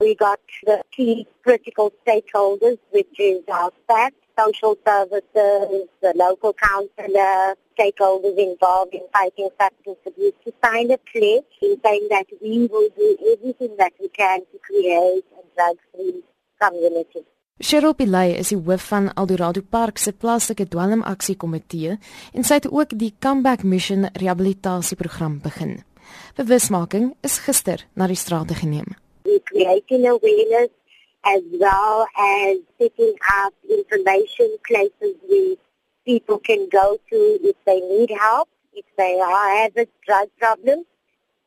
We got the key critical stakeholders, which is our staff, social services, the local councillor, stakeholders involved in fighting substance abuse to sign a pledge in saying that we will do everything that we can to create a drug-free community. Cheryl Pilay is die hoof van Eldorado Park se plaaslike dwelmaksie komitee en sy het ook die Comeback Mission rehabilitasieprogram begin. Bewusmaking is gister na die strate geneem. Creating awareness as well as setting up information places where people can go to if they need help, if they have a drug problem.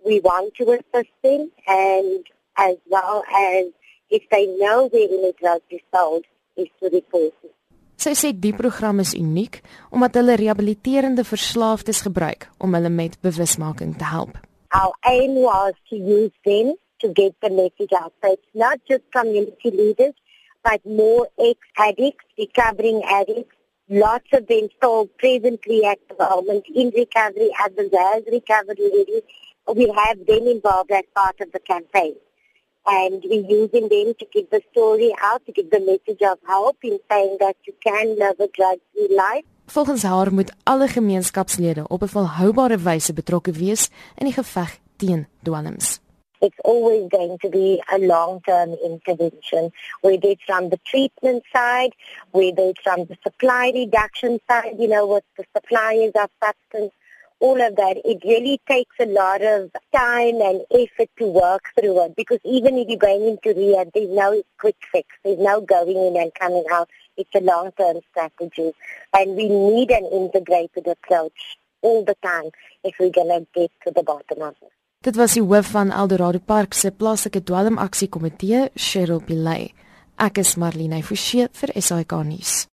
We want to assist them and as well as if they know where any drug is sold, is to report it. Sy sê die program is uniek omdat hulle rehabiliterende verslaafdes gebruik om hulle met bewusmaking te help. Our aim was to use them to get the message out. So it's not just community leaders, but more ex-addicts, recovering addicts. Lots of them still presently at the moment in recovery, others has recovered already. We have them involved as part of the campaign. And we're using them to get the story out, to give the message of hope in saying that you can live a drug-free life. Volgens haar moet alle gemeenskapslede op 'n volhoubare wyse betrokke wees in die geveg teen dwelms. It's always going to be a long-term intervention, whether it's from the treatment side, whether it's from the supply reduction side, you know, with the suppliers of substance, all of that. It really takes a lot of time and effort to work through it because even if you're going into rehab, there's no quick fix. There's no going in and coming out. It's a long-term strategy. And we need an integrated approach all the time if we're going to get to the bottom of it. Dit was die hoof van Eldorado Park se plaaslike dwelmaksie komitee, Cheryl Pilay. Ek is Marlene Forsie vir SAK nuus.